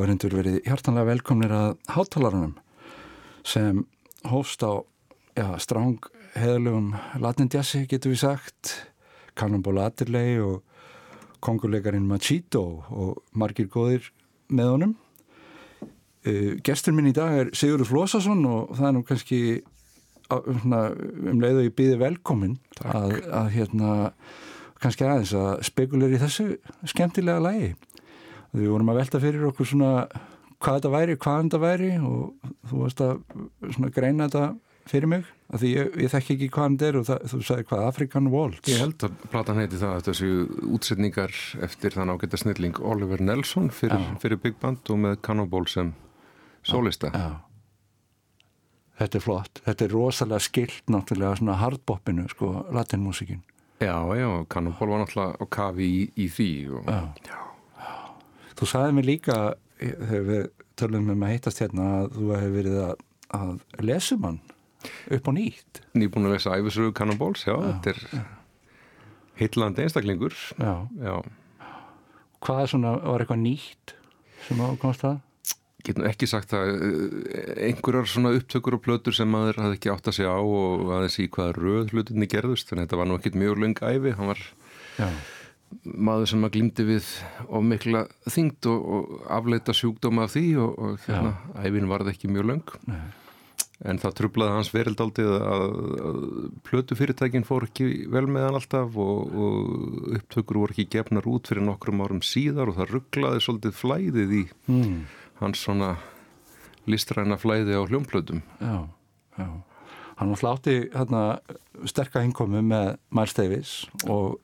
áherindur verið hjartanlega velkomnir að hátalarunum sem hófst á ja, stráng heðalögum latindjassi getur við sagt Cannonball Adderley og konguleikarin Machito og margir góðir með honum. Uh, Gestur minn í dag er Sigurður Flósason og það er nú kannski um leiðu ég býði velkomin að, að hérna kannski aðeins að spekulir í þessu skemmtilega lægi við vorum að velta fyrir okkur svona hvað þetta væri, hvað þetta væri og þú varst að greina þetta fyrir mig, af því ég, ég þekk ekki hvað þetta er og það, þú sagði hvað African Waltz Ég held að platan heiti það þessu útsetningar eftir þann ágæta snilling Oliver Nelson fyrir, fyrir Big Band og með Cannonball sem solista Já. Þetta er flott, þetta er rosalega skilt náttúrulega svona hardbopinu sko, latinmusikin Já, já, Cannonball var náttúrulega á kafi í, í því og, já. já Þú sagði mér líka þegar við tölum um að heitast hérna að þú hefði verið að, að lesum hann upp á nýtt. Nýbúin að lesa Æfisröðu Cannonballs, já, já. þetta er heitlandi einstaklingur. Já, já. Hvað svona, var eitthvað nýtt sem ákomst það? Getum ekki sagt að einhverjar svona upptökur og plötur sem maður hafði ekki átt að segja á og aðeins í hvaða röð hlutinni gerðust, en þetta var nú ekkit mjög lung æfi, hann var Já maður sem að glýmdi við of mikla þyngd og, og afleita sjúkdóma af því og, og hérna, æfin varði ekki mjög lang en það trublaði hans verildaldið að, að plötufyrirtækin fór ekki vel með hann alltaf og, og upptökur voru ekki gefnar út fyrir nokkrum árum síðar og það rugglaði svolítið flæðið í mm. hans svona listræna flæði á hljómplötum. Já, já. Hann hlátti hérna sterka hinkomu með Miles Davis og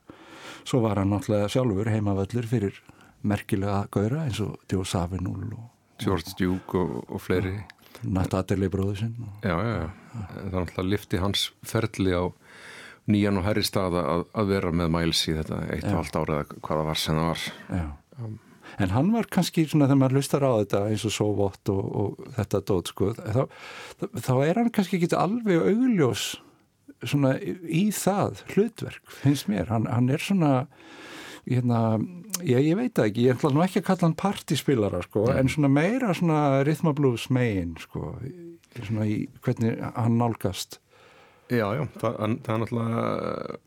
svo var hann náttúrulega sjálfur heimavöllur fyrir merkilega gauðra eins og Djó Savinúl og George Duke og, og fleiri. Nattatelli bróður sinn Já, já, já, það er náttúrulega lifti hans ferli á nýjan og herri stað að, að vera með mæls í þetta eitt og allt árið hvaða var sem það var. Já, um. en hann var kannski svona þegar maður lustar á þetta eins og svo vott og, og þetta dót sko, þá, þá er hann kannski ekki alveg augljós svona í það hlutverk finnst mér, hann, hann er svona hérna, ég, ég veit ekki ég ætla nú ekki að kalla hann partispilara sko, en svona meira svona rhythmablús megin sko, svona í hvernig hann nálgast. Já, já, það, það er náttúrulega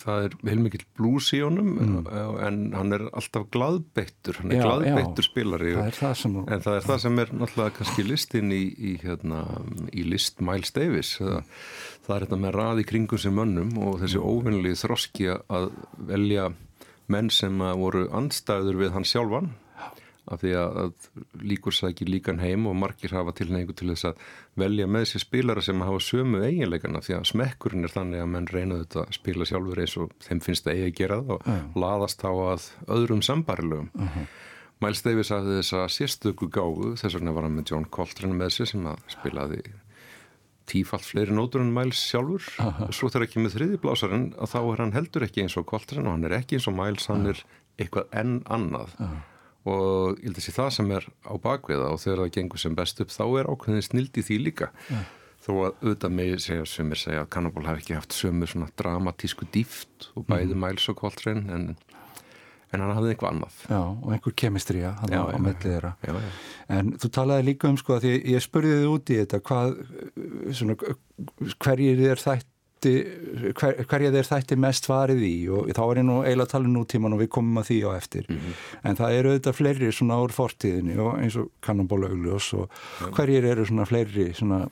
það er heilmikið blús í honum mm. en hann er alltaf gladbeittur hann er já, gladbeittur já. spilari það það en það er það sem er náttúrulega kannski listin í, í, hérna, í list Miles Davis það, það er þetta með raði kringum sem mönnum og þessi mm. óvinnlið þroski að velja menn sem voru andstæður við hann sjálfan af því að, að líkur sækir líkan heim og margir hafa tilhengu til þess að velja með sér spilara sem hafa sömu eiginleikana því að smekkurinn er þannig að menn reyna þetta að spila sjálfur eins og þeim finnst það eigi að gera það og uh. laðast á að öðrum sambarilögum. Uh -huh. Miles Davis hafði þessa sérstöku gáðu, þess vegna var hann með John Coltrane með sér sem að spilaði tífalt fleiri nótur en Miles sjálfur Aha. og svo þegar ekki með þriðiblásarinn að þá er hann heldur ekki eins og Coltrane og hann er ekki eins og Miles, hann er eitthvað enn annað. Og ég held að sé það sem er á bakviða og þegar það gengur sem best upp þá er ákveðin snild í því líka. Ja. þó að auðvitað mig segja sem er segja að Cannibal hafi ekki haft sömu svona dramatísku dýft og bæði mm. Miles og Coltrane en, en hann hafði einhver annað. Já, og einhver kemistri hann á, á mellið þeirra. En þú talaði líka um sko að ég, ég spurði þið út í þetta hvað, svona, hverjir er þætt hver, hverja þeir þætti mest farið í og þá er ég nú eiginlega að tala um nútíman og við komum að því á eftir mm -hmm. en það eru auðvitað fleiri svona ár fortíðinni og eins og kannanbóla augljós og mm. hverjir eru svona fleiri svona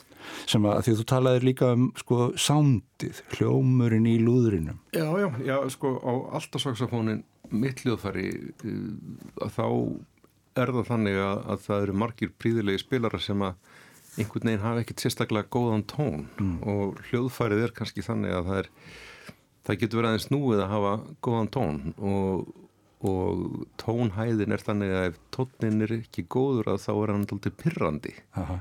sem að því að þú talaðir líka um sko sándið, hljómurinn í lúðurinnum Já, já, já, sko á alltasaksafónin mittljóðfæri uh, þá er það þannig að, að það eru margir príðilegi spilara sem að einhvern veginn hafa ekkert sérstaklega góðan tón mm. og hljóðfærið er kannski þannig að það er það getur verið aðeins núið að hafa góðan tón og, og tónhæðin er þannig að ef tónin er ekki góður að þá er hann alltaf pirrandi Aha.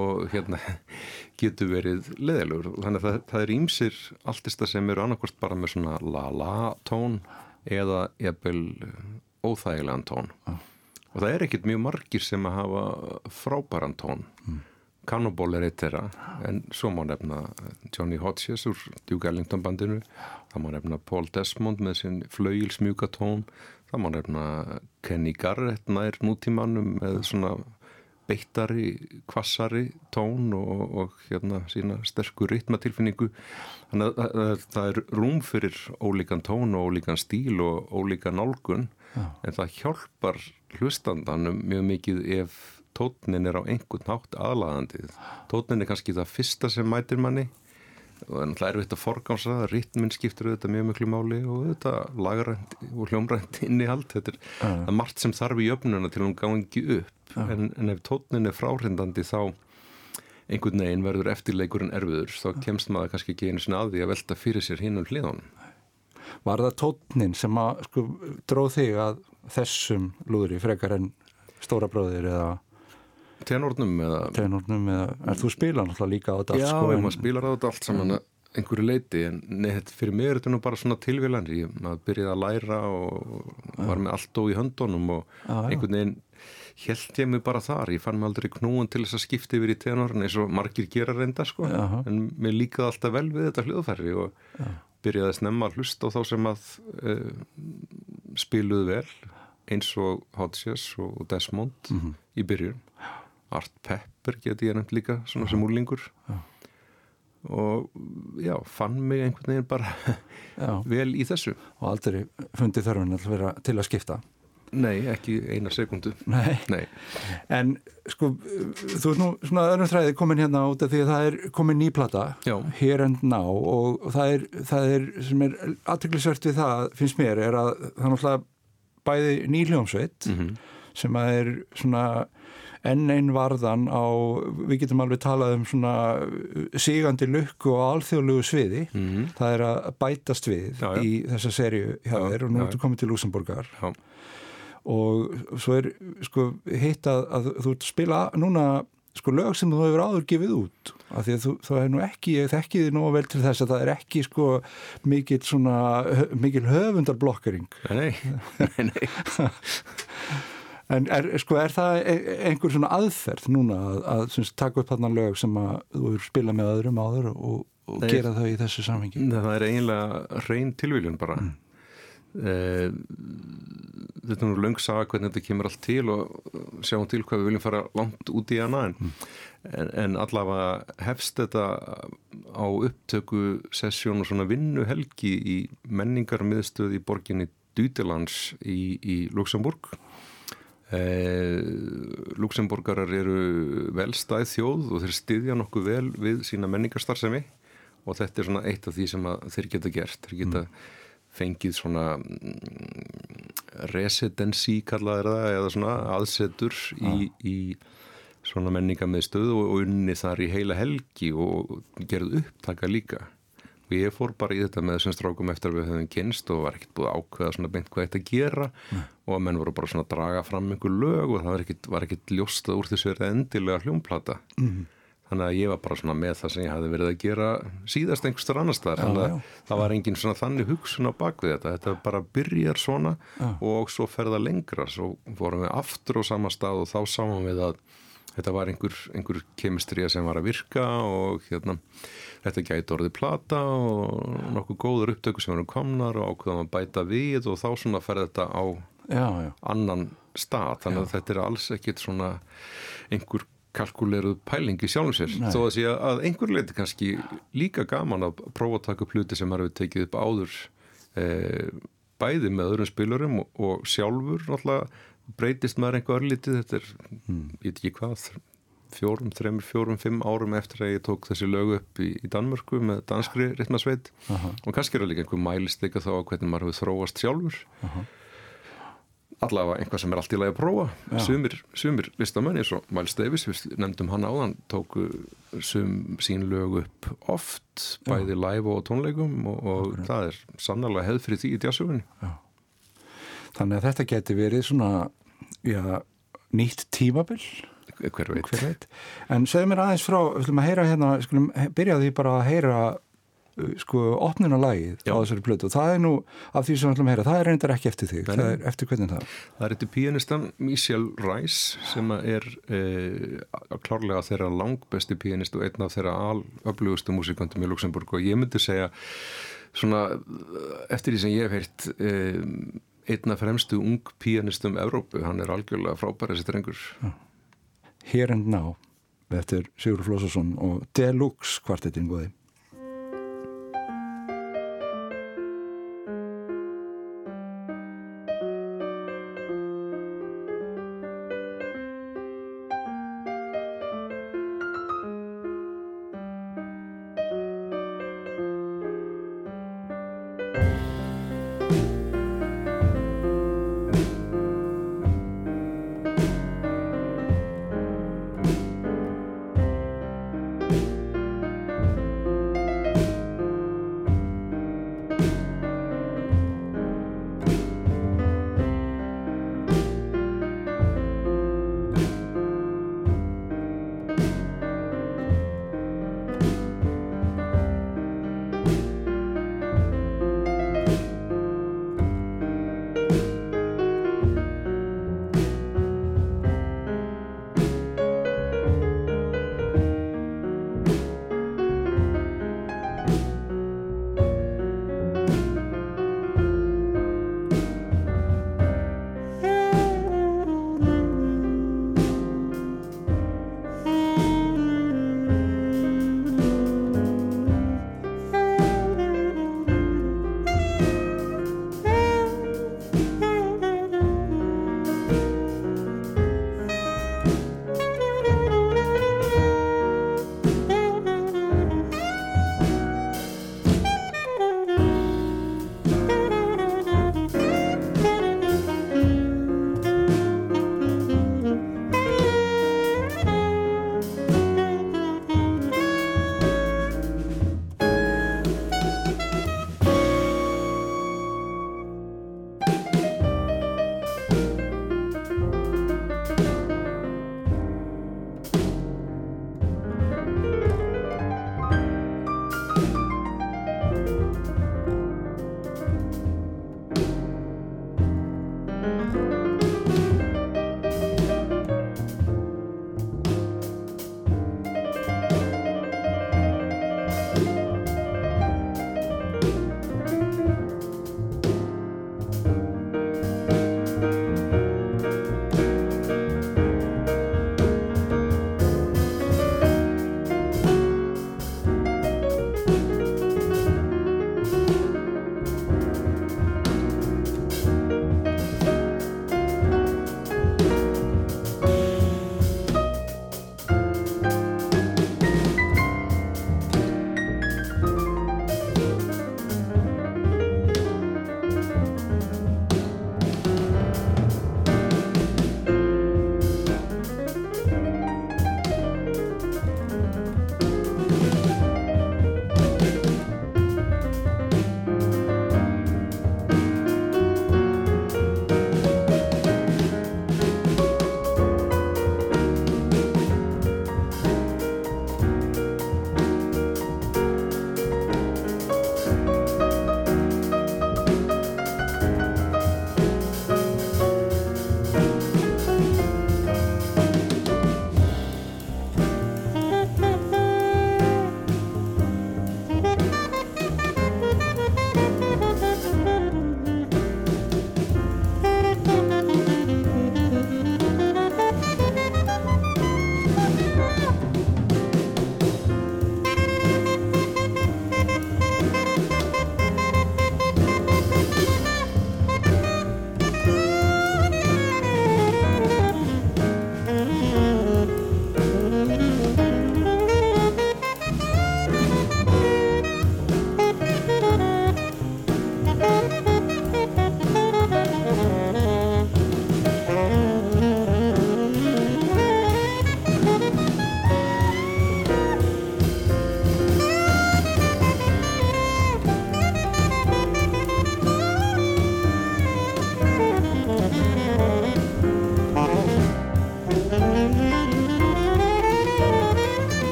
og hérna getur verið leðilegur þannig að það, það er ímsir alltista sem eru annarkvæmst bara með svona la-la tón eða jæfnvel óþægilegan tón ah. og það er ekkert mjög margir sem að hafa frábæran tón mm. Cannonball er eitt þeirra en svo má nefna Johnny Hodges úr Duke Ellington bandinu það má nefna Paul Desmond með sin flauilsmjúka tón það má nefna Kenny Garrett nær nútímanum með svona beittari, kvassari tón og, og hérna sína sterkur ritmatilfinningu þannig að, að það er rúm fyrir ólíkan tón og ólíkan stíl og ólíkan nálgun Já. en það hjálpar hlustandanum mjög mikið ef tótnin er á einhvern nátt aðlaðandið. Tótnin er kannski það fyrsta sem mætir manni og það er erfitt að forgámsa það, ritminn skiptur auðvitað mjög mjög máli og auðvitað lagrænt og hljómrænt inn í allt. Þetta er, uh. er margt sem þarf í öfnuna til hún gangi upp uh. en, en ef tótnin er fráhrindandi þá einhvern veginn verður eftirleikurinn erfiður þá kemst maður kannski ekki einu sinna að því að velta fyrir sér hinn um hliðan. Var það tótnin sem að sko, dróð þig að þessum lúðri frekar en stóra bróðir eða Tenórnum eða Tenórnum eða, er þú spilar náttúrulega líka á þetta allt Já, sko, en... maður spilar á þetta allt saman mm. einhverju leiti, en neitt, fyrir mig er þetta nú bara svona tilvílan, ég maður byrjaði að læra og var með allt og í höndunum og já, einhvern veginn held ég mig bara þar, ég fann mig aldrei knúin til þess að skipta yfir í tenórn eins og margir gera reynda sko, já. en mér líkaði alltaf vel við þetta hljóðfæri og já. byrjaði að snemma að hlusta á þá sem að uh, spiluðu vel eins og Hodges og Desmond mm -hmm. í byrjun Art Pepper geti ég nefnt líka svona sem úrlingur og já, fann mig einhvern veginn bara vel í þessu. Og aldrei fundið þörfinn að vera til að skipta. Nei, ekki eina sekundu Nei. Nei, en sko þú er nú svona öðrum þræði komin hérna út af því að það er komin nýplata Here and Now og það er, það er sem er aðtöklusvert við það, finnst mér, er að það er náttúrulega bæði nýljómsveit mm -hmm. sem að er svona enn einn varðan á, við getum alveg talað um svona sígandi lukku og alþjóðlugu sviði mm -hmm. það er að bætast við já, já. í þessa serju hjá þér og nú ertu komið til Luxemburgar já. og svo er sko hitt að, að þú ert að spila núna sko lög sem þú hefur áður gefið út af því að þú, þú hefur nú ekki þekkiði nú vel til þess að það er ekki sko mikil svona mikil höfundarblokkering Nei, nei, nei En er, sko, er það e, einhver svona aðferð núna að, að syns, taka upp þarna lög sem að þú eru spila með öðrum áður og, og Nei, gera þau í þessu samhengi? Það er eiginlega reyn tilvíljun bara. Mm. Eh, þetta er nú löngsaga hvernig þetta kemur allt til og sjáum til hvað við viljum fara langt út í hana en, mm. en, en allavega hefst þetta á upptöku sessjón og svona vinnuhelgi í menningarmiðstöð í borginni Dútilands í, í Luxemburg Eh, Luxemburgarar eru velstæð þjóð og þeir styðja nokkuð vel við sína menningarstarfsemi og þetta er svona eitt af því sem þeir geta gert. Þeir geta mm. fengið svona mm, residency kallaði það eða svona aðsetur í, í svona menninga með stöð og unni þar í heila helgi og gerði upptaka líka og ég fór bara í þetta með þessum strákum eftir að við höfum kynst og var ekkert búið ákveða svona beint hvað þetta gera. Nei. og að menn voru bara svona að draga fram einhver lög og það var ekkert, var ekkert ljóstað úr þessu endilega hljómplata. Mm þannig að ég var bara svona með það sem ég hafi verið að gera síðast einhverstur annar staðar. Þannig að það var engin svona þannig hugsun á bakvið þetta. Þetta bara byrjar svona já. og svo ferða lengra. Svo vorum við aftur á sama stað og þá sáum við að þetta var einhver, einhver kemistrija sem var að virka og hérna þetta gæti orðið plata og nokkuð góður upptöku sem verður komnar og ákveðum að bæta við og þá svona fer þetta á já, já. annan stað. Þannig að þetta er alls ekkit svona einhver kalkuleruð pælingi sjálfum sér. Þó að sé að einhver leiti kannski líka gaman að prófa að taka upp hluti sem har við tekið upp áður eh, bæði með öðrum spilurum og, og sjálfur náttúrulega breytist maður einhver örlítið þetta er, hmm. ég veit ekki hvað fjórum, þreymur, fjórum, fimm árum eftir að ég tók þessi lög upp í, í Danmörku með danskri ritmasveit uh -huh. og kannski er það líka einhver mælist eitthvað þá að hvernig maður hefur þróast sjálfur uh -huh. allavega einhvað sem er allt í lagi að prófa ja. sumir, sumir listamenn eins og Miles Davis við nefndum hann áðan tóku sum sín lög upp oft bæði ja. live og tónleikum og, og það er sannlega hefð fyrir því í djássugunni ja. Þannig að þetta geti verið svona já, nýtt tímabill hver veit. Hver veit. En segð mér aðeins frá, við ætlum að heyra hérna, skulum byrja því bara að heyra uh, sko opnunarlægið á þessari blötu og það er nú af því sem við ætlum að heyra, það er reyndar ekki eftir þig, það er eftir hvernig það? Það er eftir pianistan Michel Rice sem er eh, klárlega þeirra langbesti pianist og einn af þeirra alöflugustu músikandum í Luxemburg og ég myndi segja svona eftir því sem ég hef heyrt eh, einna fremstu ung pianistum Evrópu, hann er algjörlega frábæri þessi drengur. Here and Now eftir Sigur Flósasson og Deluxe kvartetinn góði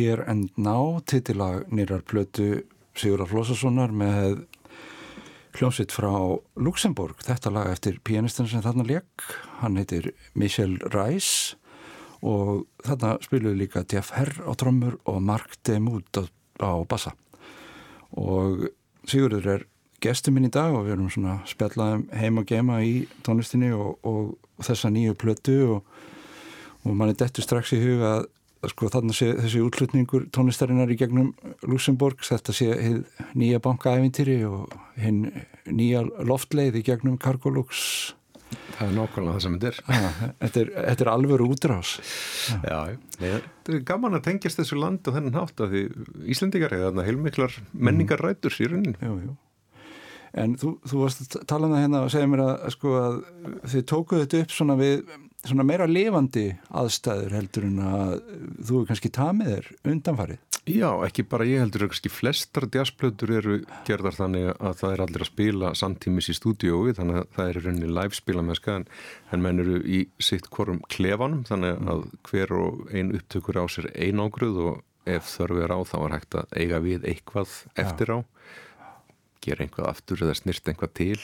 Here and Now titilag nýrar plötu Sigurðar Flósasonar með hljómsitt frá Luxemburg þetta lag eftir pianistin sem þarna leik hann heitir Michel Reis og þarna spiluðu líka Jeff Herr á trommur og Mark Demuth á bassa. Og Sigurður er gestur minn í dag og við erum svona spjallaðum heim og gema í tónlistinni og, og, og þessa nýju plötu og, og mann er dettu strax í huga að sko þarna sé þessi útlutningur tónlistarinnar í gegnum Luxemburg þetta sé nýja bankaævintýri og hinn nýja loftleið í gegnum Cargolux Það er nákvæmlega það sem þetta er. Þetta er. Þetta er alveg útrás. Já, já, þetta er gaman að tengjast þessu land og þennan hátt að því Íslandikar hefur þarna heilmiklar menningar rætur í raunin. Jú, jú. En þú, þú varst að tala um það hérna og segja mér að, sko, að þið tókuðu þetta upp svona við svona meira lifandi aðstæður heldur en að þú er kannski tamið er undanfarið. Já, ekki bara ég heldur kannski flestar jazzplötur eru gerðar þannig að það er allir að spila samtímis í stúdiói þannig að það er rauninni live spila með skagan en menn eru í sitt hvorum klefanum þannig að hver og ein upptökur á sér einágruð og ef þörfu er á þá er hægt að eiga við eitthvað eftir á gera einhvað aftur eða snirst einhvað til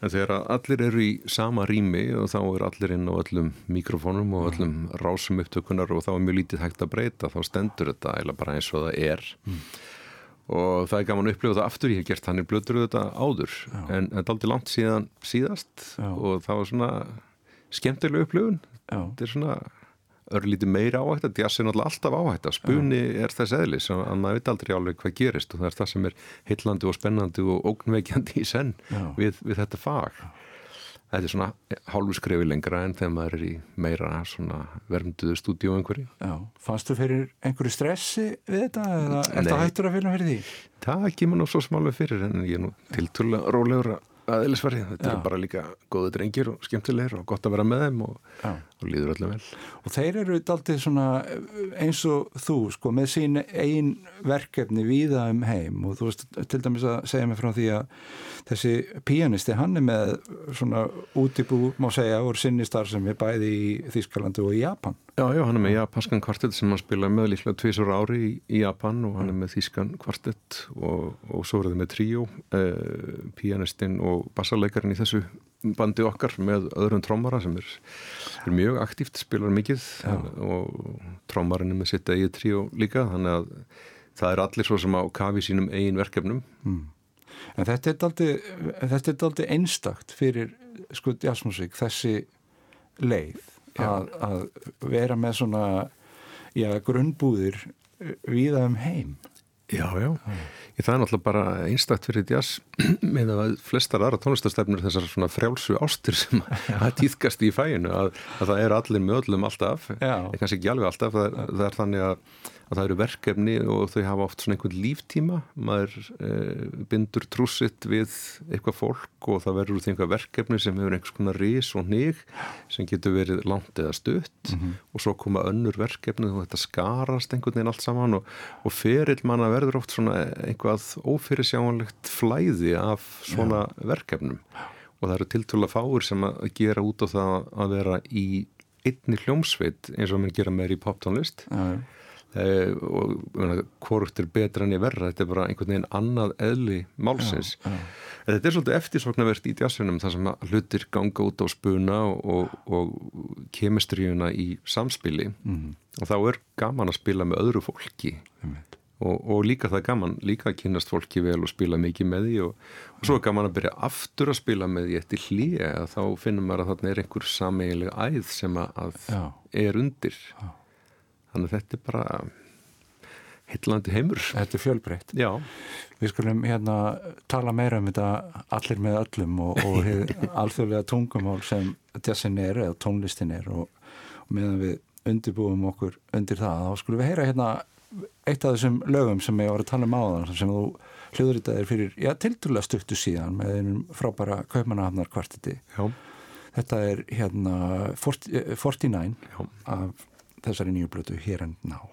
en þegar allir eru í sama rými og þá er allir inn á öllum mikrofónum og öllum rásum upptökunar og þá er mjög lítið hægt að breyta þá stendur þetta eða bara eins og það er mm. og það er gaman að upplifa þetta aftur ég hef gert þannig blöður þetta áður Já. en þetta er aldrei langt síðan síðast Já. og það var svona skemmtileg upplifun þetta er svona örlíti meira áhægt að jazz er náttúrulega alltaf áhægt að spunni er þess eðlis að maður veit aldrei alveg hvað gerist og það er það sem er heillandi og spennandi og ógnveikjandi í senn við, við þetta fag. Þetta er svona hálfu skrefi lengra en þegar maður er í meira svona vermduðu stúdíu einhverju. Já, fannst þú fyrir einhverju stressi við þetta eða er þetta hættur að finna fyrir því? Það kemur nú svo smálega fyrir en ég er nú tilturlega rólegur að aðeinsverði, þetta Já. er bara líka góðu drengir og skemmtilegir og gott að vera með þeim og, og líður öllum vel. Og þeir eru alltaf svona eins og þú sko með sín einn verkefni víða um heim og þú veist til dæmis að segja mig frá því að þessi pianisti hann er með svona útibú má segja úr sinni starf sem er bæði í Þýskalandu og í Japan. Já, já, hann er með japanskan kvartett sem hann spila með líklega tvísur ári í, í Japan og hann er með þýskan kvartett og, og svo er það með tríó eh, pianistinn og bassarleikarin í þessu bandi okkar með öðrum trómara sem er, er mjög aktíft, spilar mikið já. og trómarinn er með sitt eigið tríó líka, þannig að það er allir svo sem á kafi sínum eigin verkefnum mm. En er þetta er aldrei einstakt fyrir sko jazzmusík, þessi leið að, að vera með svona já, grunnbúðir viða um heim. Já, já, ég það er náttúrulega bara einstakt fyrir jazz með að flestar aðra tónlistastefnir þessar svona frjálsu ástur sem að týðkast í fæinu að, að það er allir með öllum alltaf, kannski ekki alveg alltaf, það, það er þannig að að það eru verkefni og þau hafa oft svona einhvern líftíma. Maður eh, bindur trúsitt við eitthvað fólk og það verður út í einhvað verkefni sem hefur einhvers konar ris og nýg sem getur verið langt eða stutt. Mm -hmm. og svo koma önnur verkefni og þetta skarast einhvern veginn allt saman og, og ferill manna verður oft svona einhvað ófyrirsjánlegt flæði af svona Já. verkefnum. Og það eru tiltvöla fáur sem að gera út á það að vera í einni hljómsveit eins og mann gera meður í poptónlist. Uh, og hvort er betra enn í verra þetta er bara einhvern veginn annað eðli málsins já, já. þetta er svolítið eftirsoknavert í djassunum þar sem hlutir ganga út á spuna og, og kemestríuna í samspili mm. og þá er gaman að spila með öðru fólki mm. og, og líka það er gaman líka að kynast fólki vel og spila mikið með því og, og svo er gaman að byrja aftur að spila með því eftir hlýja þá finnum maður að þarna er einhver sameigileg æð sem að er undir já þannig að þetta er bara hillandi heimur. Þetta er fjölbreytt. Já. Við skulum hérna tala meira um þetta allir með öllum og, og alþjóðlega tungumál sem þessin er eða tónlistin er og, og meðan við undirbúum okkur undir það þá skulum við heyra hérna eitt af þessum lögum sem ég var að tala um áðan sem þú hljóðritaðir fyrir, já, tildulega stuttu síðan með einum frábæra kaupmanahafnar kvartiti. Já. Þetta er hérna 49 já. af þessari nýju blötu Here and Now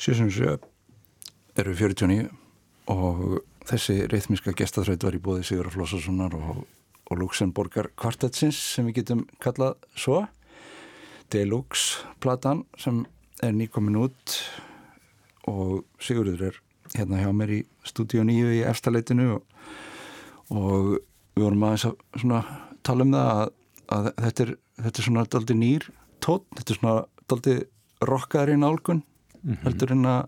777 eru 49 og þessi reythmíska gestaþraut var í bóði Sigur Flósassonar og, og Luxemburgar kvartetsins sem við getum kallað svo. Deluxe platan sem er nýkomin út og Sigurður er hérna hjá mér í stúdíu 9 í efstaleitinu og, og við vorum aðeins að svona, tala um það að, að þetta, er, þetta er svona daldi nýr tótt, þetta er svona daldi rockaðar í nálgun mm -hmm. heldur en að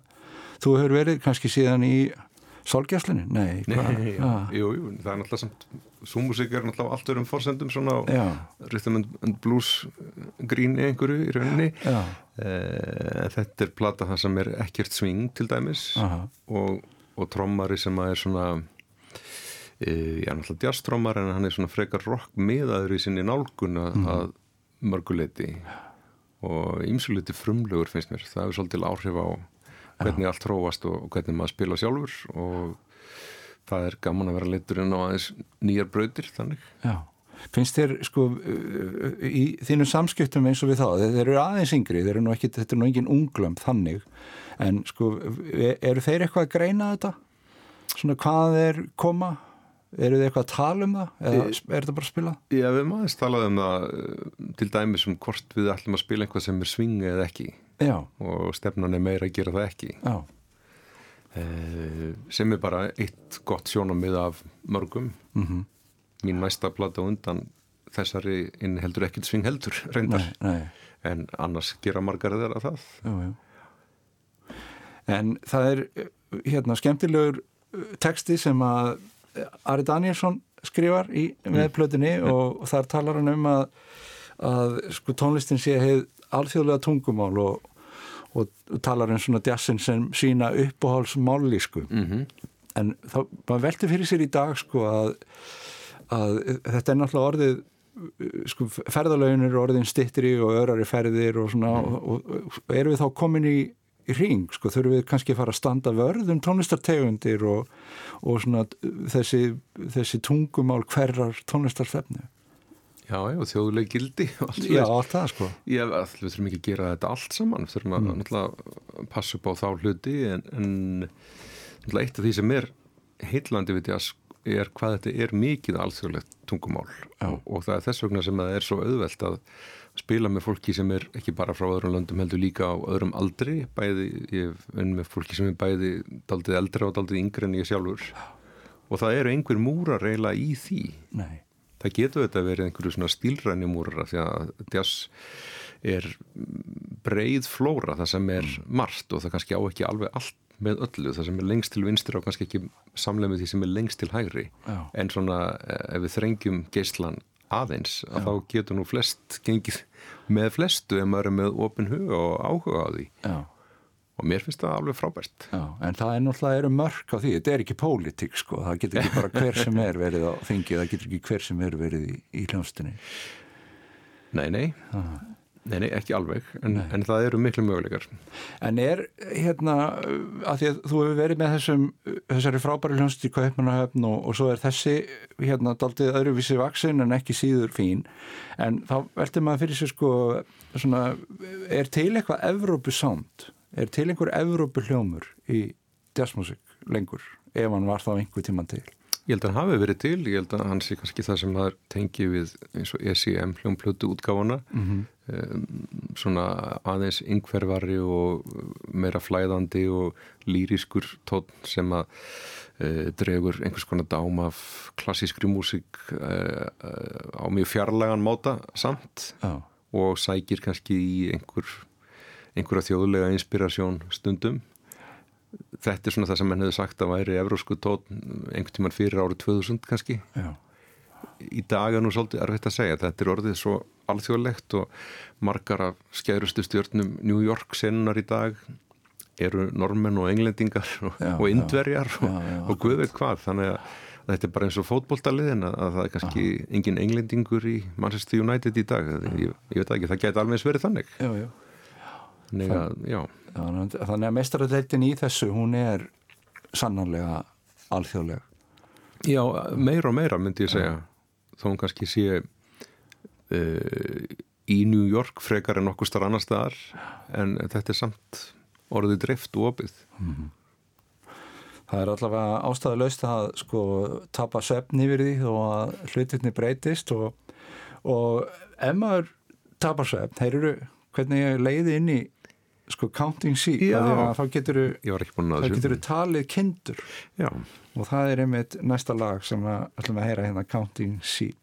þú hefur verið kannski síðan í Sálgjæslinu? Nei, Nei ah. jú, jú, það er náttúrulega samt Súmusík er náttúrulega allt örum fórsendum svona rhythm and blues grín einhverju í rauninni eh, þetta er plata það sem er ekkert sving til dæmis og, og trommari sem að er svona eh, já, náttúrulega jazztrommar en hann er svona frekar rock miðaður í sinni nálgun mm. að mörguleiti og ímsuleiti frumlegur finnst mér, það er svolítil áhrif á hvernig allt tróast og hvernig maður spila sjálfur og það er gaman að vera leiturinn á aðeins nýjar brautir þannig. Já, finnst þér sko í þínu samskiptum eins og við þá, þeir eru aðeins yngri, þeir eru nú ekki, þetta er nú engin unglömm þannig, en sko eru þeir eitthvað að greina þetta? Svona hvað þeir koma? Eru þið eitthvað að tala um það eða er þetta bara að spila? Já, við erum aðeins talað um það til dæmis um hvort við ætlum að spila einhvað sem er svingi eða ekki Já. og stefnan er meira að gera það ekki eh, sem er bara eitt gott sjónamið af mörgum mm -hmm. mín næsta plata undan þessari inn heldur ekkert sving heldur reyndar nei, nei. en annars gera margar þeirra það já, En það er hérna skemmtilegur teksti sem að Ari Danielsson skrifar í meðplötunni mm. og, og þar talar hann um að, að sko, tónlistin sé heið alþjóðlega tungumál og, og talar um svona djassin sem sína uppáhalsmállísku mm -hmm. en þá, maður velti fyrir sér í dag sko að, að þetta er náttúrulega orðið sko ferðalögin eru orðin stittri og örari ferðir og svona mm. og, og, og eru við þá komin í, í ring sko þurfum við kannski að fara að standa vörðum tónlistartegundir og, og svona þessi, þessi tungumál hverjar tónlistarfefnu Já, já, þjóðuleg gildi Já, allt það sko. Já, við þurfum ekki að gera þetta allt saman við þurfum mm. að passa upp á þá hluti en, en eitt af því sem er heillandi við því er hvað þetta er mikið alþjóðlegt tungumál. Og, og það er þess vegna sem það er svo auðvelt að spila með fólki sem er ekki bara frá öðrum löndum heldur líka á öðrum aldri. Bæði, ég venn með fólki sem er bæði daldið eldra og daldið yngre en ég sjálfur. Og það eru einhver múra reyla í því. Nei. Það getur þetta verið einhverju svona stílrænimúra því að jazz er breið flóra það sem er mm. margt og það kannski á ekki alveg allt með öllu. Það sem er lengst til vinstur og kannski ekki samlega með því sem er lengst til hægri. Já. en svona eh, ef við þrengjum geyslan aðeins að Já. þá getur nú flest gengið með flestu ef maður er með ofin huga og áhuga á því. Já. Og mér finnst það alveg frábært. Já, en það er náttúrulega eru mörg á því. Þetta er ekki pólitík sko, það getur ekki bara hver sem er verið á þingi, það getur ekki hver sem er verið í, í hljómsdunni Nei, nei Nei, nei, ekki alveg, en, en það eru miklu möguleikar. En er hérna að því að þú hefur verið með þessum þessari frábæri hljómsd í Kaupmannahöfn og, og svo er þessi hérna daldið öðruvísi vaksin en ekki síður fín. En þá veldur maður fyrir sig sko svona, er til eitthvað Evrópu sánd er til einhver Evrópu hljómur í jazzmusik lengur ef hann var þá einhver tíman til? Ég held að hann hafi verið til, ég held að hann sé kannski það sem það tengi við eins og ECM hljómplötu útgáfana mm -hmm. Svona aðeins yngverfari og meira flæðandi og lýriskur tótt sem að uh, dregur einhvers konar dám af klassískri músik uh, uh, á mjög fjarlagan móta samt Já. og sækir kannski í einhver einhverja þjóðlega inspirasjón stundum þetta er svona það sem henn hefði sagt að væri evrósku tótt einhvern tíman fyrir árið 2000 kannski Já. í dag er nú svolítið erfitt að segja þetta er orðið svo alþjóðlegt og margar af skærustu stjórnum New York senunar í dag eru normenn og englendingar og, og indverjar já, og, já, og guð veit hvað þannig að þetta er bara eins og fótbóltaliðin að, að það er kannski Aha. engin englendingur í Manchester United í dag ég, ég veit ekki, það geti alveg sverið þannig Já, já Þannig að, já. Þannig að mestrarleitin í þessu, hún er sannanlega alþjóðlega. Já, meira og meira myndi ég segja. Þó hún kannski sé í New York frekar en okkur starf annar staðar, en þetta er samt orðið dreift og opið. Það er allavega ástæðulegst að sko tapa svefn yfir því og að hlutinni breytist og, og ef maður tapar svefn, þeir eru hvernig ég leiði inn í sko counting sheep Já. þá getur getur talið kindur. Já, og það er einmitt næsta lag sem við ætlum að heyra hérna counting sheep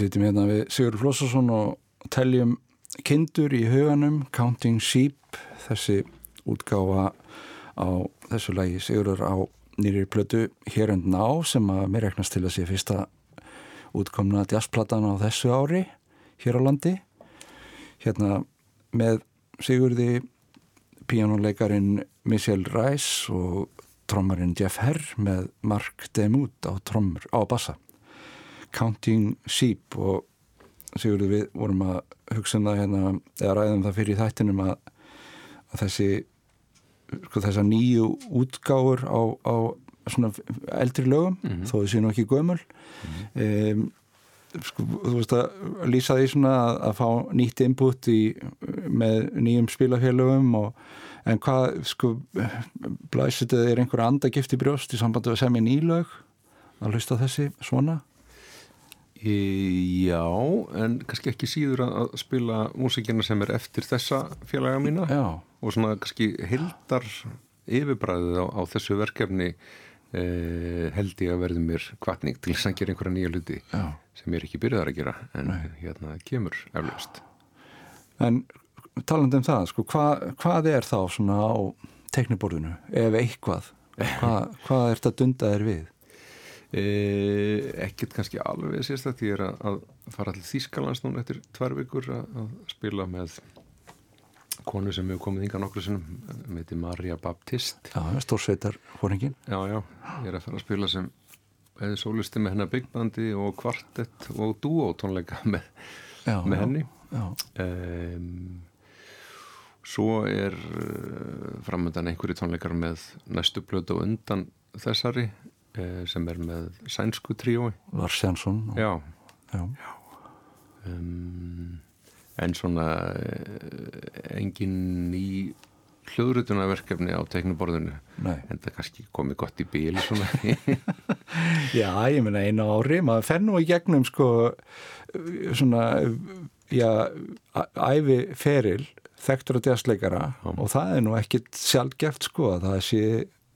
sitjum hérna við Sigur Flossarsson og teljum kindur í huganum, Counting Sheep, þessi útgáfa á þessu lagi Sigurur á nýri plötu Here and Now sem að mér reknast til að sé fyrsta útkomna jazzplatan á þessu ári hér á landi. Hérna með Sigurði píjónuleikarin Michelle Rice og trommarinn Jeff Herr með Mark Demut á á bassa. Counting Sheep og Sigurður við vorum að hugsa um það hérna, eða ræðum það fyrir þættinum að, að þessi sko þessar nýju útgáður á, á svona eldri lögum mm -hmm. þó þau séu nú ekki gömul mm -hmm. um, sko þú veist að lýsa því svona að, að fá nýtt input í, með nýjum spilafélögum og en hvað sko blæsið er einhverja andagift í brjóst í sambandi að semja nýlög að hlusta þessi svona já, en kannski ekki síður að spila músikina sem er eftir þessa félaga mína já. og svona kannski heldar yfirbræðið á, á þessu verkefni eh, held ég að verði mér kvartning til þess að gera einhverja nýja luti já. sem ég er ekki byrjaðar að gera en Nei. hérna kemur eflaust En taland um það, sko, hva, hvað er þá svona á tekniborðinu, ef eitthvað hvað, hvað er þetta dundaðir við? Eh, ekkert kannski alveg sérstætt ég er að, að fara allir Þískalands núna eftir tvær vikur að, að spila með konu sem hefur komið yngan okkur með þetta Marja Baptist. Já, stórsveitar hóringin Já, já, ég er að fara að spila sem eða sólisti með hennar byggbandi og kvartett og dúó tónleika með, já, með já, henni. já. um, Svo er framöndan einhverju tónleikar með næstu blödu og undan þessari sem er með sænsku tríói. Lars Jansson og, já, já. Um, en svona engin ný hljóðrutunarverkefni á teknuborðinu en það kannski komið gott í bíl Já, ég menna einu ári maður fer nú í gegnum sko svona já, æfi feril þekktur og djastleikara og það er nú ekkit sjálfgeft sko að það sé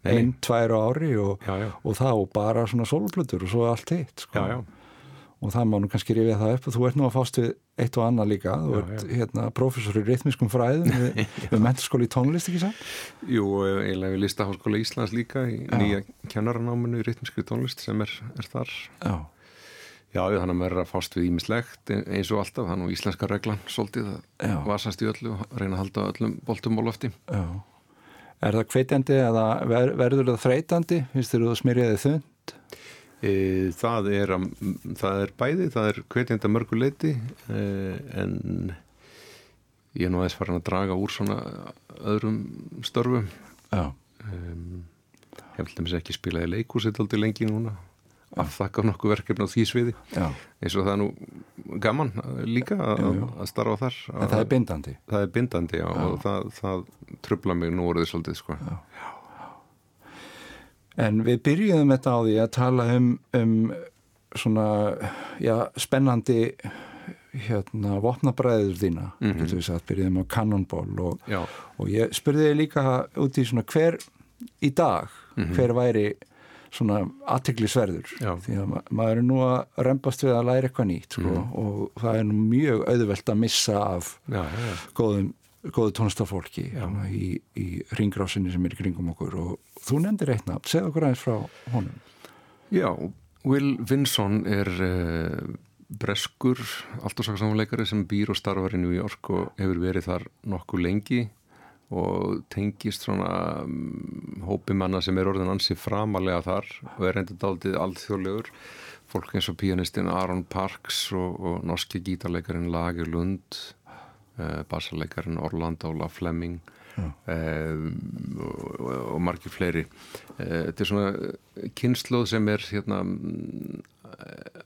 einn, tvær ári og, já, já. og þá bara svona soloplutur og svo allt hitt sko. já, og það má nú kannski rifja það upp og þú ert nú að fást við eitt og annað líka. Þú ert hérna professor í rithmiskum fræðum við, við menturskóli í tónlist ekki sann? Jú, eiginlega við listaháskóla Íslands líka í nýja kennaranáminu í rithmiskri tónlist sem er, er þar. Já. Já, þannig að maður er að fást við ímislegt eins og alltaf, þannig að íslenska reglan svolítið að vasast í öllu og reyna að halda öllum boltum og lofti. Já Er það kveitjandi eða ver, verður það þreytandi? Finnst þér þú að smyrjaði þund? E, það, er, það er bæði, það er kveitjandi að mörguleiti e, en ég er nú aðeins farin að draga úr svona öðrum störfum Já um, Ég vil þess ekki spila í leikúsitt aldrei lengi núna afþakka nokkuð verkefni á því sviði Já. eins og það er nú gaman líka að, að starfa þar en það er bindandi það er bindandi já, já. og það, það trubla mig nú orðið svolítið sko. en við byrjuðum þetta á því að tala um, um svona já, spennandi hérna vopnabræður þína mm -hmm. getur við sagt, byrjuðum á Cannonball og, og ég spurði þig líka út í svona hver í dag mm -hmm. hver væri svona aðtiklisverður því að maður er nú að reymbast við að læra eitthvað nýtt sko, mm. og það er nú mjög auðvelt að missa af já, já. góðum góðu tónstafólki í, í ringrásinni sem er í kringum okkur. Og þú nefndir eitt nafn, segð okkur aðeins frá honum. Já, Will Vinson er uh, breskur alltafsaksamleikari sem býr og starfar í New York og hefur verið þar nokkuð lengi og tengist svona um, hópi manna sem er orðin ansi framalega þar og er reynda daldið alþjóðlegur. Fólk eins og pianistin Aaron Parks og, og norski gítarleikarin Lager Lund uh, bassarleikarin Orlando La Fleming Já. um, og, og margir fleiri uh, þetta er svona kynnslóð sem er hérna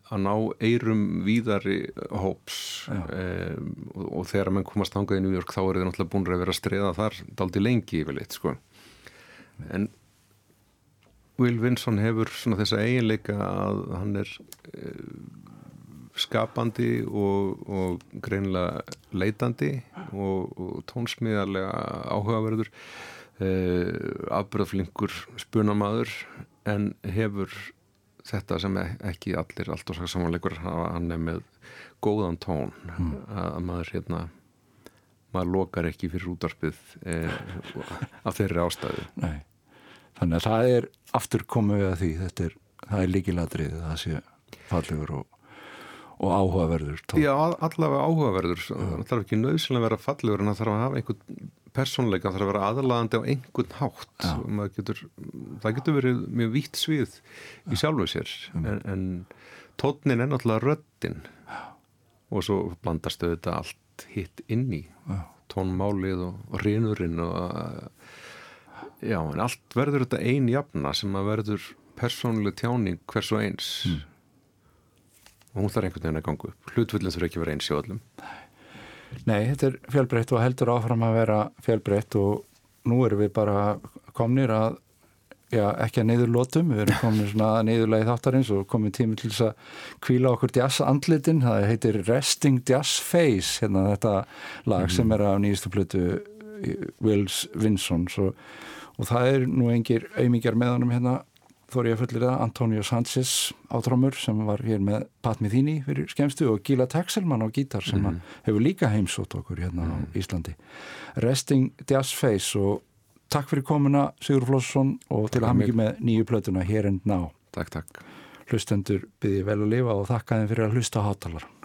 að ná eirum víðari hóps um, og, og þegar mann komast hangað í New York þá er þið náttúrulega búin að vera að streða þar daldi lengi yfirleitt sko. en Will Vinson hefur svona þessa eiginleika að hann er skapandi og, og greinlega leitandi og, og tónsmíðarlega áhugaverður uh, afbröðflinkur spunamadur en hefur þetta sem ekki allir allt og samanleikur hann er með góðan tón. Mm. að maður hérna maður lokar ekki fyrir útarpið eh, af þeirri ástæðu. Nei, þannig að það er aftur komið við að því, þetta er það er líkiladrið, það sé fallegur og, og áhugaverður tón. Já, allavega áhugaverður. Það þarf ekki nöðsynlega að vera fallegur en það þarf að hafa einhvern persónleika, það þarf að vera aðalagandi á einhvern hátt. Getur, það getur verið mjög vítt svið í sjálfu sér. En, en tónin er náttúrulega röttin og svo blandastu þetta allt hitt inn í. Tónmálið og, rinurinn og já, en allt verður þetta einn jafna sem að verður persónuleg tjáning hvers og eins. Mm. Og hún þarf einhvern veginn að ganga upp. Hlutvullin þurfa ekki að vera eins í öllum. Nei, þetta er fjölbreytt og heldur áfram að vera fjölbreytt og nú erum við bara komnir að já, ekki að neyður lótum, við erum komin svona að neyðurlega þáttarins og komin tími til þess að kvíla okkur jazz andlitin, það heitir Resting Jazz Face, hérna þetta lag mm. sem er af nýjastu plötu Wills Vinsons og, og það er nú engir auðmingjar með honum hérna þóri ég fullir það Antonio Sanchez átrámur sem var hér með Pat Methini fyrir skemstu og Gila Texelman á gítar sem mm hefur líka heimsótt okkur hérna mm á mhm. Íslandi. Resting Jazz Face og takk fyrir komuna Sigur Flósson og til að hafa mikið með nýju plötuna Here and Now. Takk, takk. Hlustendur byrði vel að lifa og þakka þeim fyrir að hlusta hátalara